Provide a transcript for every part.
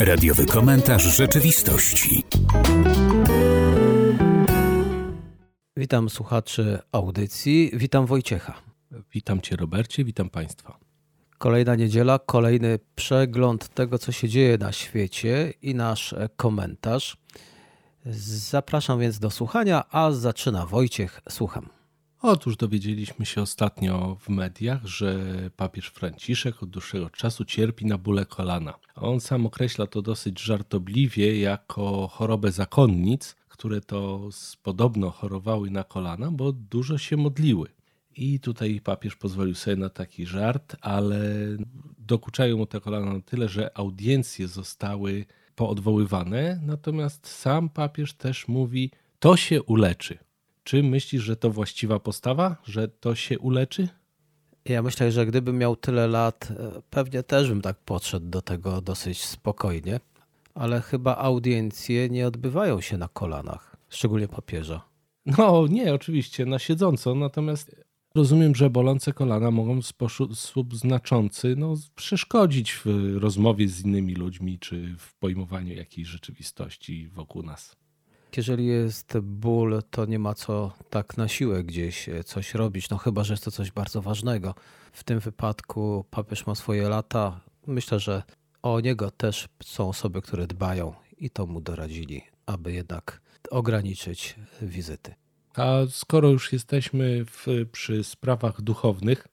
Radiowy komentarz rzeczywistości. Witam słuchaczy audycji. Witam Wojciecha. Witam Cię, Robercie, witam Państwa. Kolejna niedziela, kolejny przegląd tego, co się dzieje na świecie i nasz komentarz. Zapraszam więc do słuchania, a zaczyna Wojciech. Słucham. Otóż dowiedzieliśmy się ostatnio w mediach, że papież Franciszek od dłuższego czasu cierpi na bóle kolana. On sam określa to dosyć żartobliwie jako chorobę zakonnic, które to podobno chorowały na kolana, bo dużo się modliły. I tutaj papież pozwolił sobie na taki żart, ale dokuczają mu te kolana na tyle, że audiencje zostały poodwoływane, natomiast sam papież też mówi, to się uleczy. Czy myślisz, że to właściwa postawa, że to się uleczy? Ja myślę, że gdybym miał tyle lat, e, pewnie też bym tak podszedł do tego dosyć spokojnie, ale chyba audiencje nie odbywają się na kolanach, szczególnie papieża. No nie, oczywiście, na siedząco, natomiast rozumiem, że bolące kolana mogą w sposób znaczący no, przeszkodzić w rozmowie z innymi ludźmi czy w pojmowaniu jakiejś rzeczywistości wokół nas. Jeżeli jest ból, to nie ma co tak na siłę gdzieś e, coś robić, no chyba, że jest to coś bardzo ważnego. W tym wypadku papież ma swoje lata. Myślę, że o niego też są osoby, które dbają i to mu doradzili, aby jednak ograniczyć wizyty. A skoro już jesteśmy w, przy sprawach duchownych,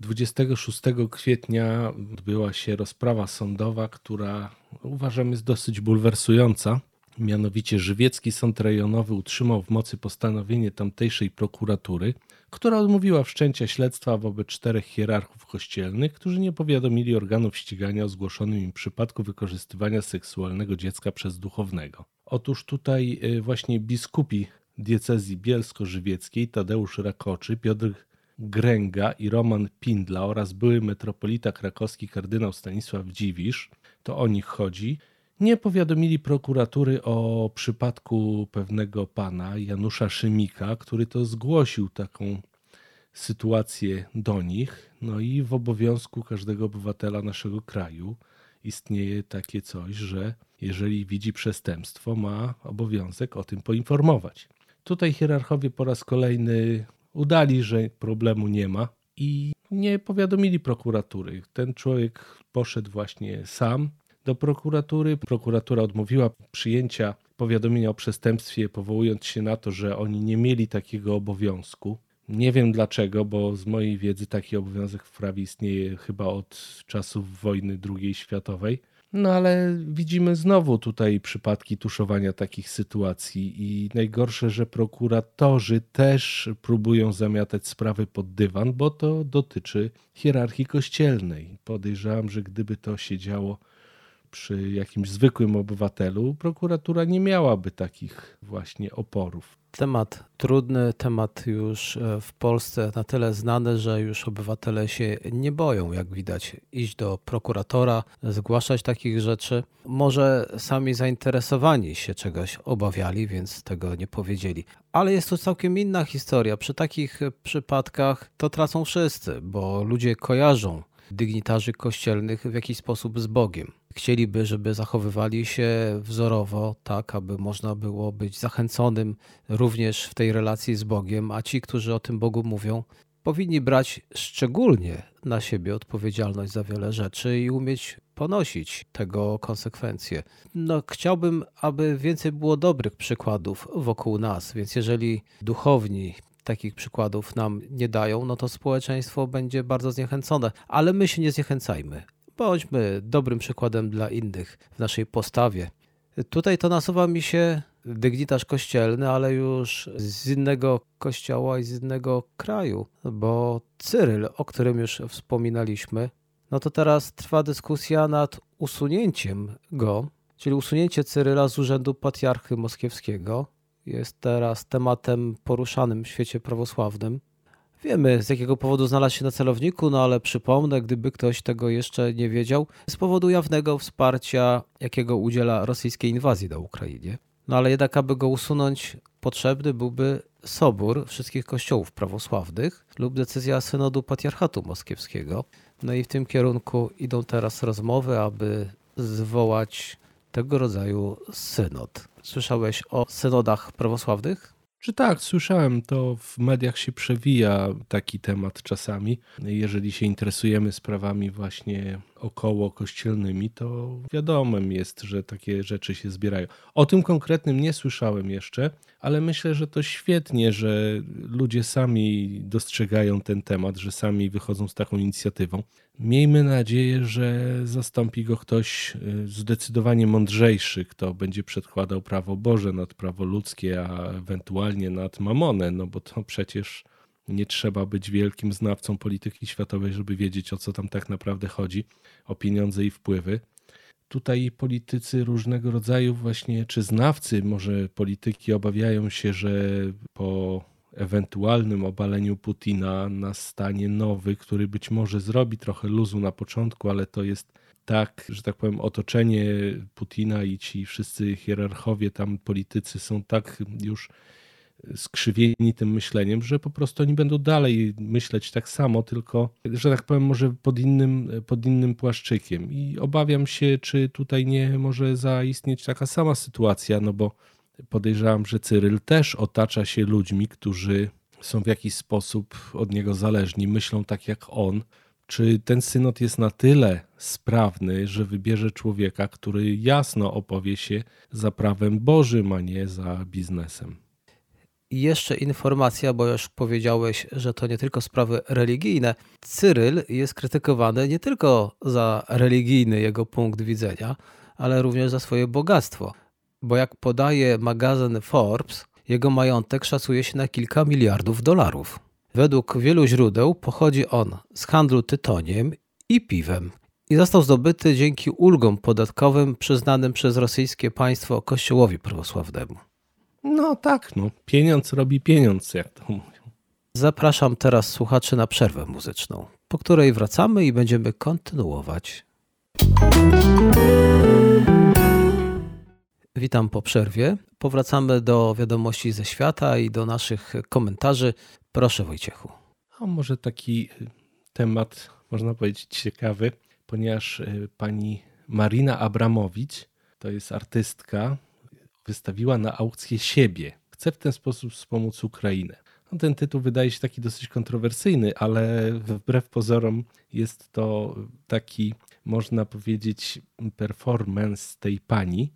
26 kwietnia odbyła się rozprawa sądowa, która uważam jest dosyć bulwersująca. Mianowicie Żywiecki Sąd Rejonowy utrzymał w mocy postanowienie tamtejszej prokuratury, która odmówiła wszczęcia śledztwa wobec czterech hierarchów kościelnych, którzy nie powiadomili organów ścigania o zgłoszonym im przypadku wykorzystywania seksualnego dziecka przez duchownego. Otóż tutaj y, właśnie biskupi diecezji bielsko-żywieckiej Tadeusz Rakoczy, Piotr Gręga i Roman Pindla oraz były metropolita krakowski kardynał Stanisław Dziwisz, to o nich chodzi, nie powiadomili prokuratury o przypadku pewnego pana Janusza Szymika, który to zgłosił taką sytuację do nich. No i w obowiązku każdego obywatela naszego kraju istnieje takie coś, że jeżeli widzi przestępstwo, ma obowiązek o tym poinformować. Tutaj hierarchowie po raz kolejny udali, że problemu nie ma i nie powiadomili prokuratury. Ten człowiek poszedł właśnie sam do prokuratury. Prokuratura odmówiła przyjęcia powiadomienia o przestępstwie, powołując się na to, że oni nie mieli takiego obowiązku. Nie wiem dlaczego, bo z mojej wiedzy taki obowiązek w prawie istnieje chyba od czasów wojny II światowej. No ale widzimy znowu tutaj przypadki tuszowania takich sytuacji i najgorsze, że prokuratorzy też próbują zamiatać sprawy pod dywan, bo to dotyczy hierarchii kościelnej. Podejrzewam, że gdyby to się działo przy jakimś zwykłym obywatelu, prokuratura nie miałaby takich właśnie oporów. Temat trudny, temat już e, w Polsce na tyle znany, że już obywatele się nie boją, jak widać, iść do prokuratora, zgłaszać takich rzeczy. Może sami zainteresowani się czegoś obawiali, więc tego nie powiedzieli. Ale jest to całkiem inna historia. Przy takich przypadkach to tracą wszyscy, bo ludzie kojarzą dygnitarzy kościelnych w jakiś sposób z Bogiem. Chcieliby, żeby zachowywali się wzorowo, tak aby można było być zachęconym również w tej relacji z Bogiem, a ci, którzy o tym Bogu mówią, powinni brać szczególnie na siebie odpowiedzialność za wiele rzeczy i umieć ponosić tego konsekwencje. No, chciałbym, aby więcej było dobrych przykładów wokół nas, więc jeżeli duchowni takich przykładów nam nie dają, no to społeczeństwo będzie bardzo zniechęcone. Ale my się nie zniechęcajmy. Bądźmy dobrym przykładem dla innych w naszej postawie. Tutaj to nasuwa mi się dygnitarz kościelny, ale już z innego kościoła i z innego kraju, bo Cyryl, o którym już wspominaliśmy, no to teraz trwa dyskusja nad usunięciem go, czyli usunięcie Cyryla z urzędu patriarchy moskiewskiego jest teraz tematem poruszanym w świecie prawosławnym. Wiemy, z jakiego powodu znalazł się na celowniku, no ale przypomnę, gdyby ktoś tego jeszcze nie wiedział, z powodu jawnego wsparcia, jakiego udziela rosyjskiej inwazji na Ukrainie. No ale jednak, aby go usunąć, potrzebny byłby sobór wszystkich kościołów prawosławnych lub decyzja synodu patriarchatu moskiewskiego. No i w tym kierunku idą teraz rozmowy, aby zwołać tego rodzaju synod. Słyszałeś o synodach prawosławnych? Czy tak, słyszałem, to w mediach się przewija taki temat czasami. Jeżeli się interesujemy sprawami właśnie około kościelnymi, to wiadomym jest, że takie rzeczy się zbierają. O tym konkretnym nie słyszałem jeszcze, ale myślę, że to świetnie, że ludzie sami dostrzegają ten temat, że sami wychodzą z taką inicjatywą. Miejmy nadzieję, że zastąpi go ktoś y, zdecydowanie mądrzejszy, kto będzie przedkładał prawo Boże nad prawo ludzkie, a ewentualnie nad mamonę, no bo to przecież nie trzeba być wielkim znawcą polityki światowej, żeby wiedzieć o co tam tak naprawdę chodzi, o pieniądze i wpływy. Tutaj politycy różnego rodzaju, właśnie czy znawcy może polityki obawiają się, że po ewentualnym obaleniu Putina nastanie nowy, który być może zrobi trochę luzu na początku, ale to jest tak, że tak powiem, otoczenie Putina i ci wszyscy hierarchowie tam politycy są tak już skrzywieni tym myśleniem, że po prostu oni będą dalej myśleć tak samo, tylko, że tak powiem, może pod innym, pod innym płaszczykiem. I obawiam się, czy tutaj nie może zaistnieć taka sama sytuacja, no bo podejrzewam, że Cyryl też otacza się ludźmi, którzy są w jakiś sposób od niego zależni, myślą tak jak on. Czy ten synod jest na tyle sprawny, że wybierze człowieka, który jasno opowie się za prawem Bożym, a nie za biznesem? I jeszcze informacja, bo już powiedziałeś, że to nie tylko sprawy religijne. Cyryl jest krytykowany nie tylko za religijny jego punkt widzenia, ale również za swoje bogactwo. Bo jak podaje magazyn Forbes, jego majątek szacuje się na kilka miliardów dolarów. Według wielu źródeł pochodzi on z handlu tytoniem i piwem i został zdobyty dzięki ulgom podatkowym przyznanym przez rosyjskie państwo Kościołowi prawosławnemu. No tak, no. Pieniądz robi pieniądz, jak to mówią. Zapraszam teraz słuchaczy na przerwę muzyczną, po której wracamy i będziemy kontynuować. Witam po przerwie. Powracamy do wiadomości ze świata i do naszych komentarzy. Proszę Wojciechu. A może taki y, temat, można powiedzieć, ciekawy, ponieważ y, pani Marina Abramowicz to jest artystka, wystawiła na aukcję siebie. Chce w ten sposób wspomóc Ukrainę. No, ten tytuł wydaje się taki dosyć kontrowersyjny, ale wbrew pozorom jest to taki, można powiedzieć, performance tej pani.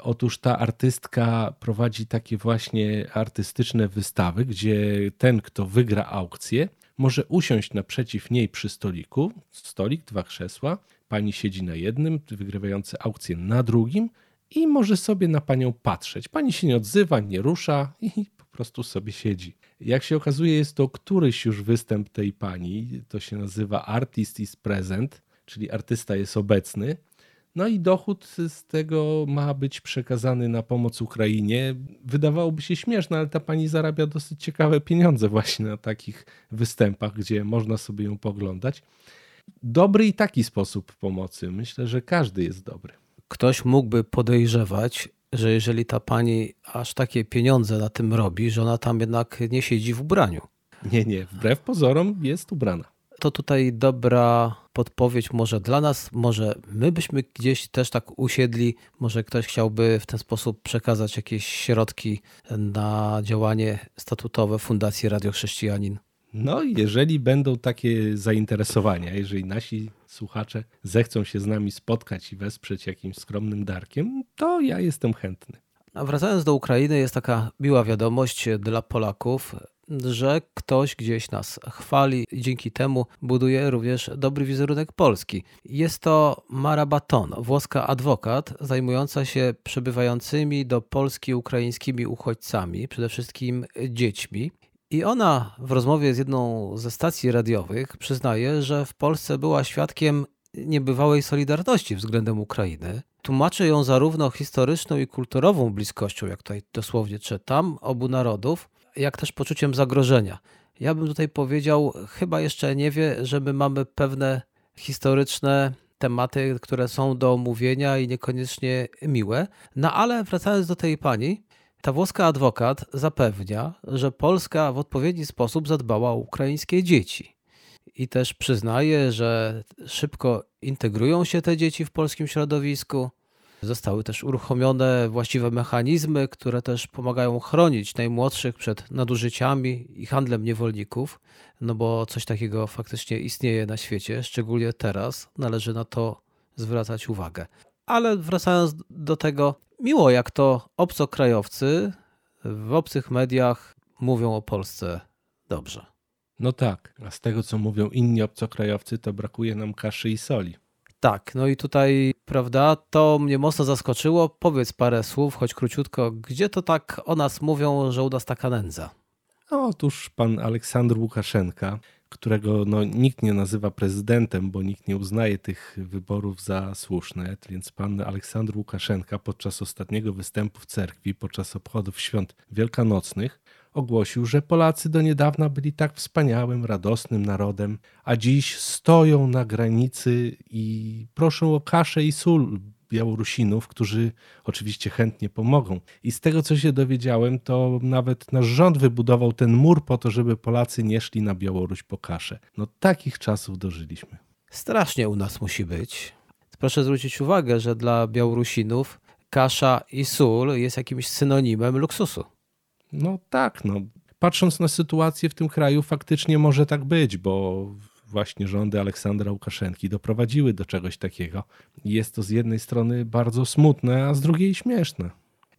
Otóż ta artystka prowadzi takie właśnie artystyczne wystawy, gdzie ten, kto wygra aukcję, może usiąść naprzeciw niej przy stoliku. Stolik, dwa krzesła. Pani siedzi na jednym, wygrywający aukcję na drugim i może sobie na panią patrzeć. Pani się nie odzywa, nie rusza i po prostu sobie siedzi. Jak się okazuje, jest to któryś już występ tej pani. To się nazywa Artist is Present, czyli artysta jest obecny. No i dochód z tego ma być przekazany na pomoc Ukrainie. Wydawałoby się śmieszne, ale ta pani zarabia dosyć ciekawe pieniądze właśnie na takich występach, gdzie można sobie ją poglądać. Dobry i taki sposób pomocy. Myślę, że każdy jest dobry ktoś mógłby podejrzewać, że jeżeli ta pani aż takie pieniądze na tym robi, że ona tam jednak nie siedzi w ubraniu. Nie, nie, wbrew pozorom jest ubrana. To tutaj dobra podpowiedź może dla nas, może my byśmy gdzieś też tak usiedli, może ktoś chciałby w ten sposób przekazać jakieś środki na działanie statutowe Fundacji Radio Chrześcijanin. No, jeżeli będą takie zainteresowania, jeżeli nasi słuchacze zechcą się z nami spotkać i wesprzeć jakimś skromnym darkiem, to ja jestem chętny. A wracając do Ukrainy, jest taka miła wiadomość dla Polaków, że ktoś gdzieś nas chwali i dzięki temu buduje również dobry wizerunek Polski. Jest to Mara Baton, włoska adwokat zajmująca się przybywającymi do Polski ukraińskimi uchodźcami, przede wszystkim dziećmi. I ona w rozmowie z jedną ze stacji radiowych przyznaje, że w Polsce była świadkiem niebywałej solidarności względem Ukrainy. Tłumaczy ją zarówno historyczną i kulturową bliskością, jak tutaj dosłownie czytam, obu narodów, jak też poczuciem zagrożenia. Ja bym tutaj powiedział, chyba jeszcze nie wie, że my mamy pewne historyczne tematy, które są do omówienia i niekoniecznie miłe. No ale wracając do tej pani, ta włoska adwokat zapewnia, że Polska w odpowiedni sposób zadbała o ukraińskie dzieci. I też przyznaje, że szybko integrują się te dzieci w polskim środowisku. Zostały też uruchomione właściwe mechanizmy, które też pomagają chronić najmłodszych przed nadużyciami i handlem niewolników, no bo coś takiego faktycznie istnieje na świecie, szczególnie teraz należy na to zwracać uwagę. Ale wracając do tego, miło jak to obcokrajowcy w obcych mediach mówią o Polsce dobrze. No tak, a z tego co mówią inni obcokrajowcy, to brakuje nam kaszy i soli. Tak, no i tutaj, prawda, to mnie mocno zaskoczyło. Powiedz parę słów, choć króciutko, gdzie to tak o nas mówią, że u nas taka nędza? Otóż pan Aleksander Łukaszenka, którego no, nikt nie nazywa prezydentem, bo nikt nie uznaje tych wyborów za słuszne, więc pan Aleksander Łukaszenka podczas ostatniego występu w cerkwi, podczas obchodów świąt wielkanocnych, ogłosił, że Polacy do niedawna byli tak wspaniałym, radosnym narodem, a dziś stoją na granicy i proszą o kaszę i sól Białorusinów, którzy oczywiście chętnie pomogą. I z tego, co się dowiedziałem, to nawet nasz rząd wybudował ten mur po to, żeby Polacy nie szli na Białoruś po kaszę. No takich czasów dożyliśmy. Strasznie u nas musi być. Proszę zwrócić uwagę, że dla Białorusinów kasza i sól jest jakimś synonimem luksusu. No tak, no. Patrząc na sytuację w tym kraju, faktycznie może tak być, bo właśnie rządy Aleksandra Łukaszenki doprowadziły do czegoś takiego. Jest to z jednej strony bardzo smutne, a z drugiej śmieszne.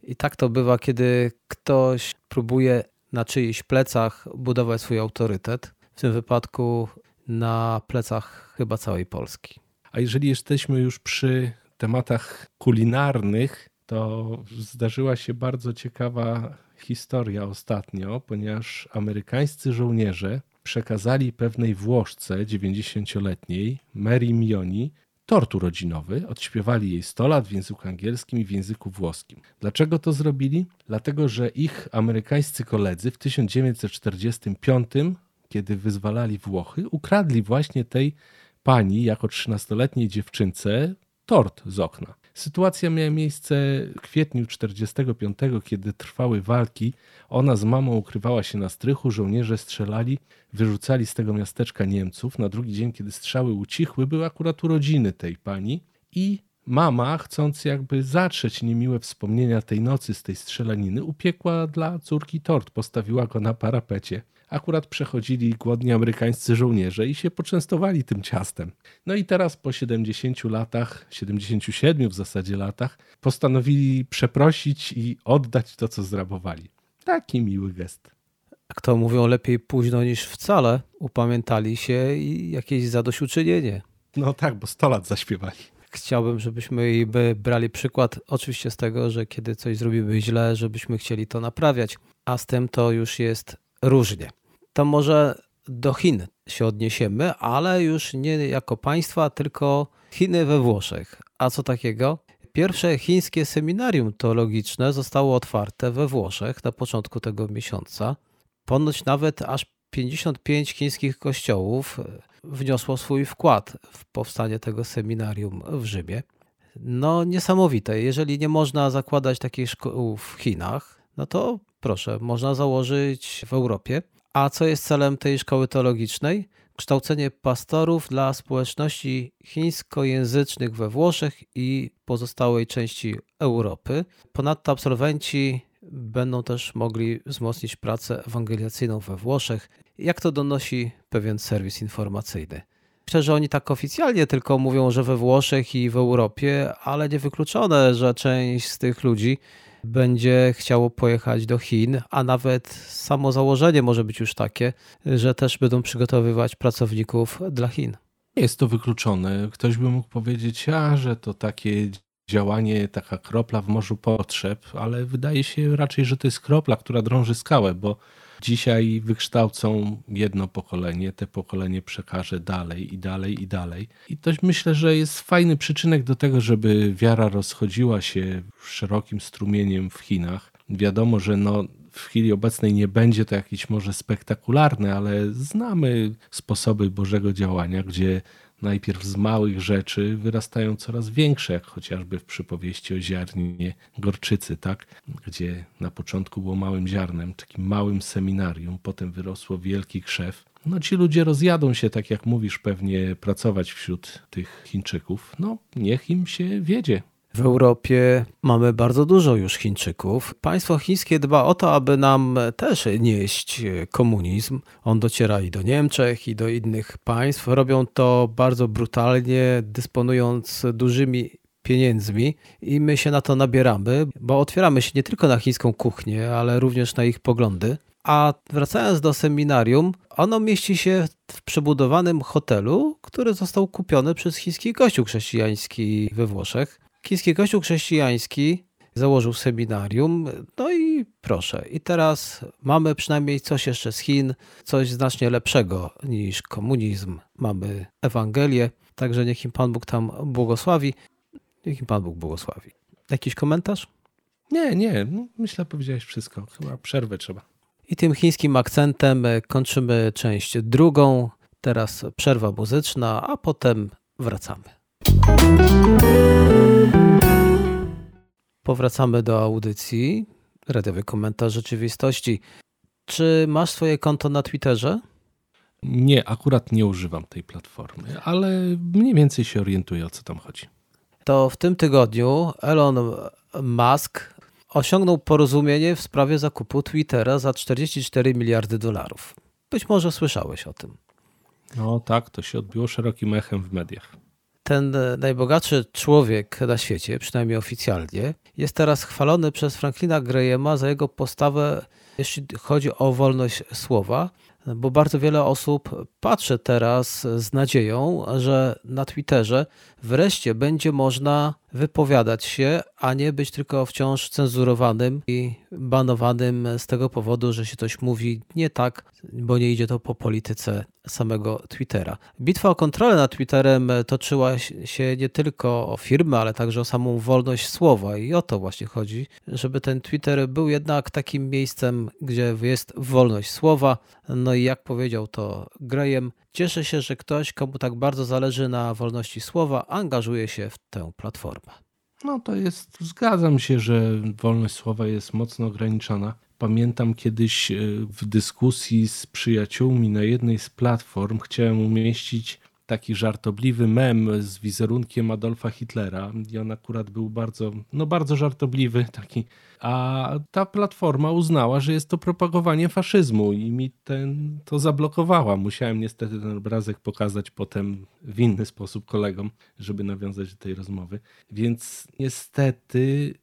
I tak to bywa, kiedy ktoś próbuje na czyichś plecach budować swój autorytet. W tym wypadku na plecach chyba całej Polski. A jeżeli jesteśmy już przy tematach kulinarnych, to zdarzyła się bardzo ciekawa historia ostatnio, ponieważ amerykańscy żołnierze przekazali pewnej Włoszce 90-letniej, Mary Mioni, tort urodzinowy, odśpiewali jej 100 lat w języku angielskim i w języku włoskim. Dlaczego to zrobili? Dlatego, że ich amerykańscy koledzy w 1945, kiedy wyzwalali Włochy, ukradli właśnie tej pani jako 13-letniej dziewczynce tort z okna. Sytuacja miała miejsce w kwietniu 45, kiedy trwały walki. Ona z mamą ukrywała się na strychu, żołnierze strzelali, wyrzucali z tego miasteczka Niemców. Na drugi dzień, kiedy strzały ucichły, były akurat urodziny tej pani i mama, chcąc jakby zatrzeć niemiłe wspomnienia tej nocy z tej strzelaniny, upiekła dla córki tort, postawiła go na parapecie akurat przechodzili głodni amerykańscy żołnierze i się poczęstowali tym ciastem. No i teraz po 70 latach, 77 w zasadzie latach, postanowili przeprosić i oddać to, co zrabowali. Taki miły gest. Jak to mówią, lepiej późno niż wcale. Upamiętali się i jakieś zadośćuczynienie. No tak, bo 100 lat zaśpiewali. Chciałbym, żebyśmy brali przykład oczywiście z tego, że kiedy coś zrobimy źle, żebyśmy chcieli to naprawiać, a z tym to już jest różnie to może do Chin się odniesiemy, ale już nie jako państwa, tylko Chiny we Włoszech. A co takiego? Pierwsze chińskie seminarium teologiczne zostało otwarte we Włoszech na początku tego miesiąca. Ponoć nawet aż 55 chińskich kościołów wniosło swój wkład w powstanie tego seminarium w Rzymie. No niesamowite. Jeżeli nie można zakładać takich szkół w Chinach, no to proszę, można założyć w Europie. A co jest celem tej szkoły teologicznej? Kształcenie pastorów dla społeczności chińskojęzycznych we Włoszech i pozostałej części Europy. Ponadto absolwenci będą też mogli wzmocnić pracę ewangelizacyjną we Włoszech, jak to donosi pewien serwis informacyjny. Myślę, że oni tak oficjalnie tylko mówią, że we Włoszech i w Europie, ale niewykluczone, że część z tych ludzi będzie chciało pojechać do Chin, a nawet samo założenie może być już takie, że też będą przygotowywać pracowników dla Chin. Jest to wykluczone. Ktoś by mógł powiedzieć, a że to takie działanie, taka kropla w morzu potrzeb, ale wydaje się raczej, że to jest kropla, która drąży skałę, bo Dzisiaj wykształcą jedno pokolenie, te pokolenie przekaże dalej i dalej i dalej. I to myślę, że jest fajny przyczynek do tego, żeby wiara rozchodziła się szerokim strumieniem w Chinach. Wiadomo, że no, w chwili obecnej nie będzie to jakieś może spektakularne, ale znamy sposoby Bożego działania, gdzie najpierw z małych rzeczy wyrastają coraz większe, jak chociażby w przypowieści o ziarnie gorczycy, tak? gdzie na początku było małym ziarnem, takim małym seminarium, potem wyrosło wielki krzew. No ci ludzie rozjadą się, tak jak mówisz, pewnie pracować wśród tych Chińczyków. No niech im się wiedzie. W Europie mamy bardzo dużo już Chińczyków. Państwo chińskie dba o to, aby nam też nieść komunizm. On dociera i do Niemczech, i do innych państw. Robią to bardzo brutalnie, dysponując dużymi pieniędzmi i my się na to nabieramy, bo otwieramy się nie tylko na chińską kuchnię, ale również na ich poglądy. A wracając do seminarium, ono mieści się w przebudowanym hotelu, który został kupiony przez chiński kościół chrześcijański we Włoszech. Chiński kościół chrześcijański założył seminarium, no i proszę. I teraz mamy przynajmniej coś jeszcze z Chin, coś znacznie lepszego niż komunizm. Mamy Ewangelię, także niech im Pan Bóg tam błogosławi. Niech im Pan Bóg błogosławi. Jakiś komentarz? Nie, nie, no, myślę, powiedziałeś wszystko. Chyba przerwę trzeba. I tym chińskim akcentem kończymy część drugą. Teraz przerwa muzyczna, a potem wracamy. Powracamy do audycji. Radiowy komentarz rzeczywistości. Czy masz swoje konto na Twitterze? Nie, akurat nie używam tej platformy, ale mniej więcej się orientuję o co tam chodzi. To w tym tygodniu Elon Musk osiągnął porozumienie w sprawie zakupu Twittera za 44 miliardy dolarów. Być może słyszałeś o tym. No tak, to się odbiło szerokim echem w mediach ten najbogatszy człowiek na świecie, przynajmniej oficjalnie, jest teraz chwalony przez Franklina Grahama za jego postawę, jeśli chodzi o wolność słowa, bo bardzo wiele osób patrzy teraz z nadzieją, że na Twitterze wreszcie będzie można wypowiadać się, a nie być tylko wciąż cenzurowanym i banowanym z tego powodu, że się coś mówi nie tak, bo nie idzie to po polityce samego Twittera. Bitwa o kontrolę nad Twitterem toczyła się nie tylko o firmy, ale także o samą wolność słowa i o to właśnie chodzi, żeby ten Twitter był jednak takim miejscem, gdzie jest wolność słowa. No i jak powiedział to Graham, cieszę się, że ktoś, komu tak bardzo zależy na wolności słowa, angażuje się w tę platformę. No to jest, zgadzam się, że wolność słowa jest mocno ograniczona. Pamiętam kiedyś e, w dyskusji z przyjaciółmi na jednej z platform chciałem umieścić taki żartobliwy mem z wizerunkiem Adolfa Hitlera i on akurat był bardzo, no bardzo żartobliwy taki, a ta platforma uznała, że jest to propagowanie faszyzmu i mi ten, to zablokowała. Musiałem niestety ten obrazek pokazać potem w inny sposób kolegom, żeby nawiązać do tej rozmowy. Więc niestety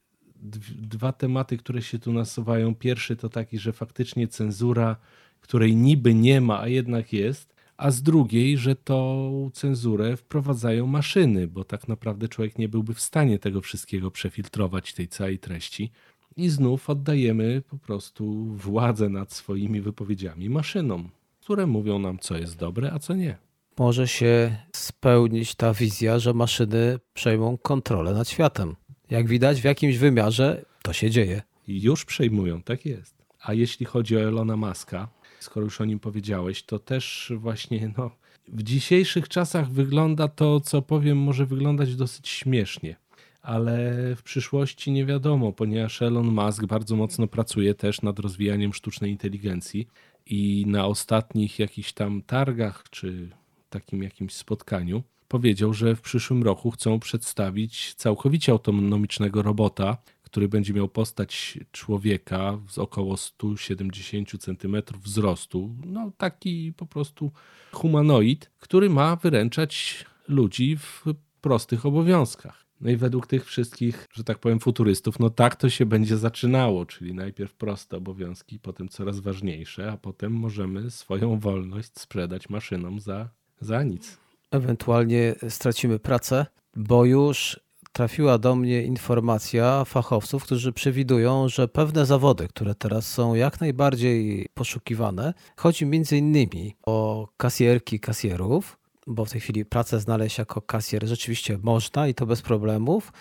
dwa tematy, które się tu nasuwają. Pierwszy to taki, że faktycznie cenzura, której niby nie ma, a jednak jest, a z drugiej, że tą cenzurę wprowadzają maszyny, bo tak naprawdę człowiek nie byłby w stanie tego wszystkiego przefiltrować, tej całej treści. I znów oddajemy po prostu władzę nad swoimi wypowiedziami maszynom, które mówią nam, co jest dobre, a co nie. Może się spełnić ta wizja, że maszyny przejmą kontrolę nad światem. Jak widać, w jakimś wymiarze to się dzieje. Już przejmują, tak jest. A jeśli chodzi o Elona Muska, skoro już o nim powiedziałeś, to też właśnie no, w dzisiejszych czasach wygląda to, co powiem, może wyglądać dosyć śmiesznie. Ale w przyszłości nie wiadomo, ponieważ Elon Musk bardzo mocno pracuje też nad rozwijaniem sztucznej inteligencji i na ostatnich jakichś tam targach czy takim jakimś spotkaniu powiedział, że w przyszłym roku chcą przedstawić całkowicie autonomicznego robota, który będzie miał postać człowieka z około 170 cm wzrostu. No taki po prostu humanoid, który ma wyręczać ludzi w prostych obowiązkach. No i według tych wszystkich, że tak powiem, futurystów, no tak to się będzie zaczynało, czyli najpierw proste obowiązki, potem coraz ważniejsze, a potem możemy swoją wolność sprzedać maszynom za, za nic. Ewentualnie stracimy pracę, bo już trafiła do mnie informacja fachowców, którzy przewidują, że pewne zawody, które teraz są jak najbardziej poszukiwane, chodzi innymi o kasjerki, kasjerów, bo w tej chwili pracę znaleźć jako kasjer rzeczywiście można i to bez problemów.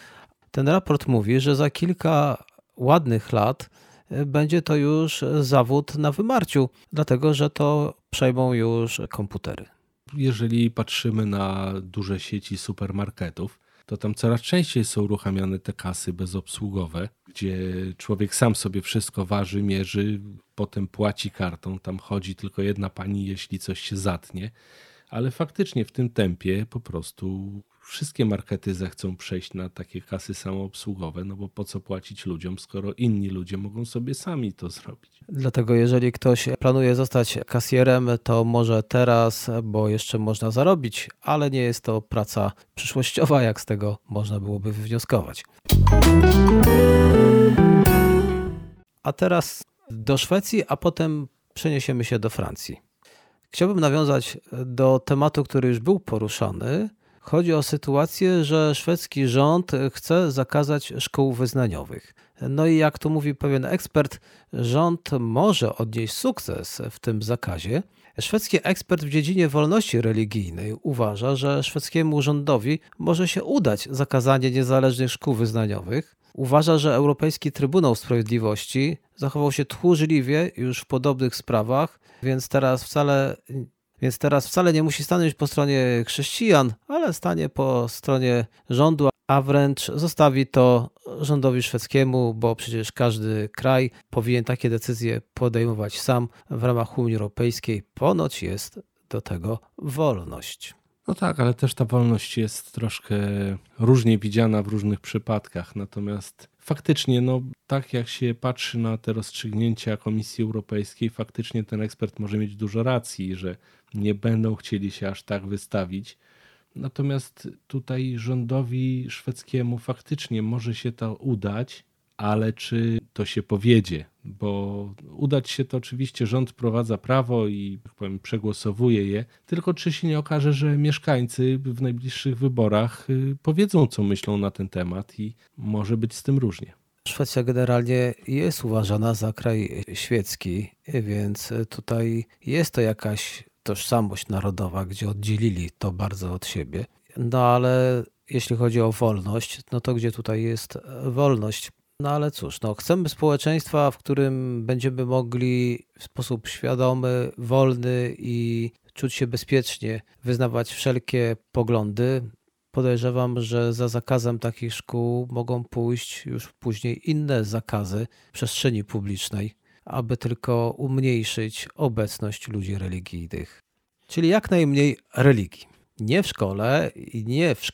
Ten raport mówi, że za kilka ładnych lat e, będzie to już zawód na wymarciu, dlatego że to przejmą już komputery. Jeżeli patrzymy na duże sieci supermarketów, to tam coraz częściej są uruchamiane te kasy bezobsługowe, gdzie człowiek sam sobie wszystko waży, mierzy, potem płaci kartą. Tam chodzi tylko jedna pani, jeśli coś się zatnie. Ale faktycznie w tym tempie po prostu wszystkie markety zechcą przejść na takie kasy samoobsługowe, no bo po co płacić ludziom, skoro inni ludzie mogą sobie sami to zrobić. Dlatego jeżeli ktoś planuje zostać kasjerem, to może teraz, bo jeszcze można zarobić, ale nie jest to praca przyszłościowa, jak z tego można byłoby wywnioskować. A teraz do Szwecji, a potem przeniesiemy się do Francji. Chciałbym nawiązać do tematu, który już był poruszany. Chodzi o sytuację, że szwedzki rząd chce zakazać szkół wyznaniowych. No i jak tu mówi pewien ekspert, rząd może odnieść sukces w tym zakazie. Szwedzki ekspert w dziedzinie wolności religijnej uważa, że szwedzkiemu rządowi może się udać zakazanie niezależnych szkół wyznaniowych. Uważa, że Europejski Trybunał Sprawiedliwości zachował się tchórzliwie już w podobnych sprawach, więc teraz wcale więc teraz wcale nie musi stanąć po stronie chrześcijan, ale stanie po stronie rządu, a wręcz zostawi to rządowi szwedzkiemu, bo przecież każdy kraj powinien takie decyzje podejmować sam w ramach Unii Europejskiej. Ponoć jest do tego wolność. No tak, ale też ta wolność jest troszkę różnie widziana w różnych przypadkach. Natomiast faktycznie, no tak jak się patrzy na te rozstrzygnięcia Komisji Europejskiej, faktycznie ten ekspert może mieć dużo racji, że nie będą chcieli się aż tak wystawić. Natomiast tutaj rządowi szwedzkiemu faktycznie może się to udać, ale czy to się powiedzie? Bo udać się to oczywiście rząd prowadza prawo i powiem, przegłosowuje je, tylko czy się nie okaże, że mieszkańcy w najbliższych wyborach y, powiedzą, co myślą na ten temat i może być z tym różnie. Szwecja generalnie jest uważana za kraj świecki, więc tutaj jest to jakaś tożsamość narodowa, gdzie oddzielili to bardzo od siebie. No ale jeśli chodzi o wolność, no to gdzie tutaj jest wolność? No ale cóż, no chcemy społeczeństwa, w którym będziemy mogli w sposób świadomy, wolny i czuć się bezpiecznie wyznawać wszelkie poglądy. Podejrzewam, że za zakazem takich szkół mogą pójść już później inne zakazy przestrzeni publicznej aby tylko umniejszyć obecność ludzi religijnych. Czyli jak najmniej religii. Nie w szkole i nie w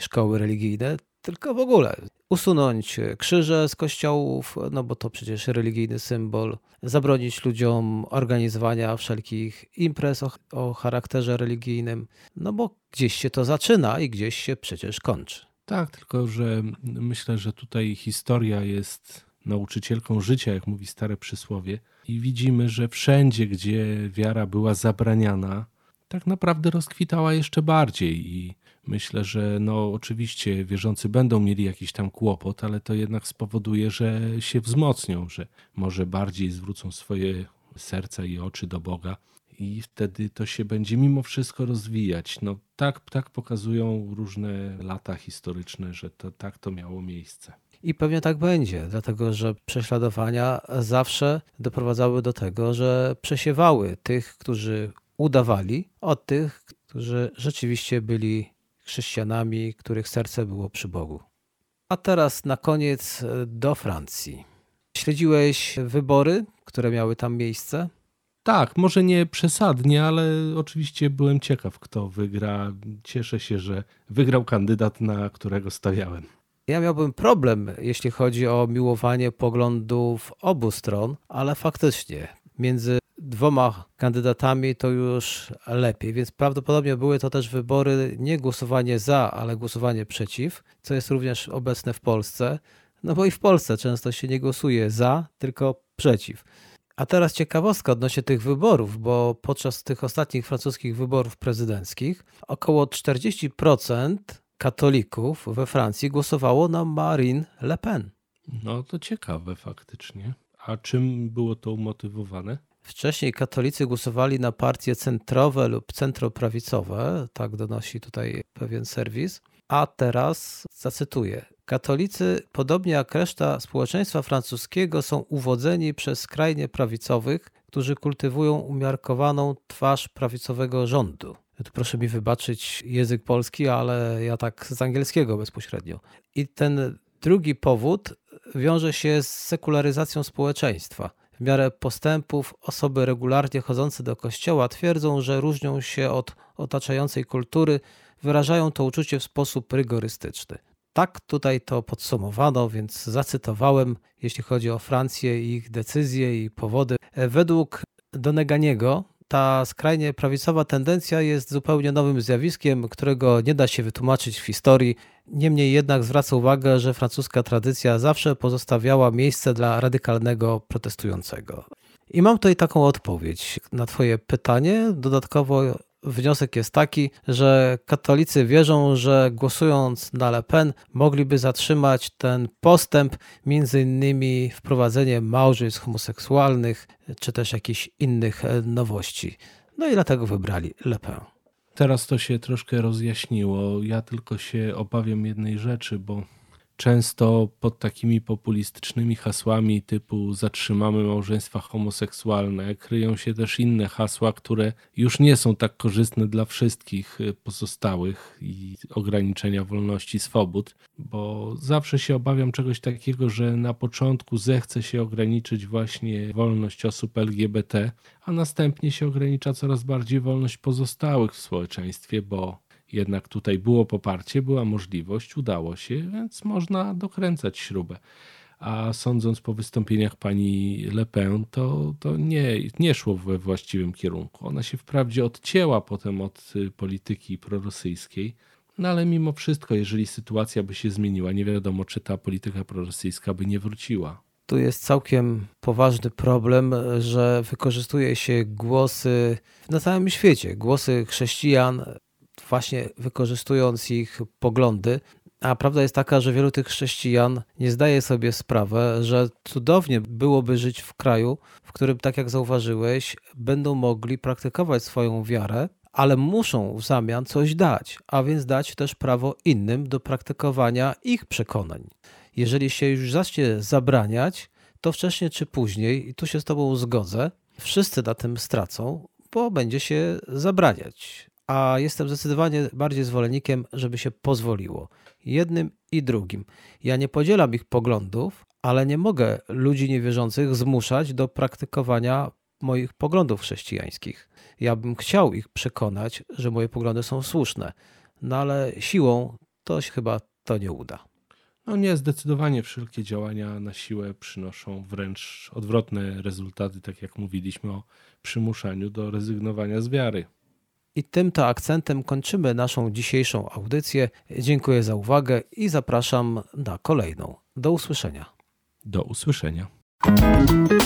szkoły religijne, tylko w ogóle. Usunąć krzyże z kościołów, no bo to przecież religijny symbol. Zabronić ludziom organizowania wszelkich imprez o, o charakterze religijnym, no bo gdzieś się to zaczyna i gdzieś się przecież kończy. Tak, tylko że myślę, że tutaj historia jest nauczycielką życia, jak mówi stare przysłowie. I widzimy, że wszędzie, gdzie wiara była zabraniana, tak naprawdę rozkwitała jeszcze bardziej. I myślę, że no oczywiście wierzący będą mieli jakiś tam kłopot, ale to jednak spowoduje, że się wzmocnią, że może bardziej zwrócą swoje serca i oczy do Boga. I wtedy to się będzie mimo wszystko rozwijać. No tak, tak pokazują różne lata historyczne, że to tak to miało miejsce. I pewnie tak będzie, dlatego że prześladowania zawsze doprowadzały do tego, że przesiewały tych, którzy udawali, od tych, którzy rzeczywiście byli chrześcijanami, których serce było przy Bogu. A teraz na koniec do Francji. Śledziłeś wybory, które miały tam miejsce? Tak, może nie przesadnie, ale oczywiście byłem ciekaw, kto wygra. Cieszę się, że wygrał kandydat, na którego stawiałem. Ja miałbym problem, jeśli chodzi o miłowanie poglądów obu stron, ale faktycznie między dwoma kandydatami to już lepiej, więc prawdopodobnie były to też wybory nie głosowanie za, ale głosowanie przeciw, co jest również obecne w Polsce. No bo i w Polsce często się nie głosuje za, tylko przeciw. A teraz ciekawostka odnośnie tych wyborów, bo podczas tych ostatnich francuskich wyborów prezydenckich około 40% katolików we Francji głosowało na Marine Le Pen. No to ciekawe faktycznie. A czym było to umotywowane? Wcześniej katolicy głosowali na partie centrowe lub centroprawicowe, tak donosi tutaj pewien serwis. A teraz zacytuję. Katolicy, podobnie jak reszta społeczeństwa francuskiego, są uwodzeni przez skrajnie prawicowych, którzy kultywują umiarkowaną twarz prawicowego rządu. proszę mi wybaczyć język polski, ale ja tak z angielskiego bezpośrednio. I ten drugi powód wiąże się z sekularyzacją społeczeństwa. W miarę postępów osoby regularnie chodzące do kościoła twierdzą, że różnią się od otaczającej kultury, wyrażają to uczucie w sposób rygorystyczny. Tak tutaj to podsumowano, więc zacytowałem, jeśli chodzi o Francję i ich decyzje i powody. Według Doneganiego ta skrajnie prawicowa tendencja jest zupełnie nowym zjawiskiem, którego nie da się wytłumaczyć w historii. Niemniej jednak zwraca uwagę, że francuska tradycja zawsze pozostawiała miejsce dla radykalnego protestującego. I mam tutaj taką odpowiedź na Twoje pytanie. Dodatkowo wniosek jest taki, że katolicy wierzą, że głosując na Le Pen mogliby zatrzymać ten postęp, między innymi wprowadzenie małżeństw homoseksualnych, czy też jakichś innych e, nowości. No i dlatego wybrali Le Pen. Teraz to się troszkę rozjaśniło. Ja tylko się obawiam jednej rzeczy, bo często pod takimi populistycznymi hasłami typu zatrzymamy małżeństwa homoseksualne kryją się też inne hasła, które już nie są tak korzystne dla wszystkich pozostałych i ograniczenia wolności swobód, bo zawsze się obawiam czegoś takiego, że na początku zechce się ograniczyć właśnie wolność osób LGBT, a następnie się ogranicza coraz bardziej wolność pozostałych w społeczeństwie, bo jednak tutaj było poparcie, była możliwość, udało się, więc można dokręcać śrubę. A sądząc po wystąpieniach pani Le Pen, to, to nie, nie szło we właściwym kierunku. Ona się wprawdzie odcięła potem od y, polityki prorosyjskiej, no ale mimo wszystko, jeżeli sytuacja by się zmieniła, nie wiadomo, czy ta polityka prorosyjska by nie wróciła. Tu jest całkiem poważny problem, że wykorzystuje się głosy na całym świecie, głosy chrześcijan właśnie wykorzystując ich poglądy. A prawda jest taka, że wielu tych chrześcijan nie zdaje sobie sprawy, że cudownie byłoby żyć w kraju, w którym, tak jak zauważyłeś, będą mogli praktykować swoją wiarę, ale muszą w zamian coś dać, a więc dać też prawo innym do praktykowania ich przekonań. Jeżeli się już zacznie zabraniać, to wcześniej czy później, i tu się z Tobą zgodzę, wszyscy na tym stracą, bo będzie się zabraniać a jestem zdecydowanie bardziej zwolennikiem, żeby się pozwoliło. Jednym i drugim. Ja nie podzielam ich poglądów, ale nie mogę ludzi niewierzących zmuszać do praktykowania moich poglądów chrześcijańskich. Ja bym chciał ich przekonać, że moje poglądy są słuszne, no ale siłą to się chyba to nie uda. No nie, zdecydowanie wszelkie działania na siłę przynoszą wręcz odwrotne rezultaty, tak jak mówiliśmy o przymuszaniu do rezygnowania z wiary. I tym to akcentem kończymy naszą dzisiejszą audycję. Dziękuję za uwagę i zapraszam na kolejną. Do usłyszenia. Do usłyszenia.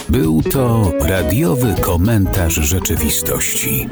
Był to radiowy komentarz rzeczywistości.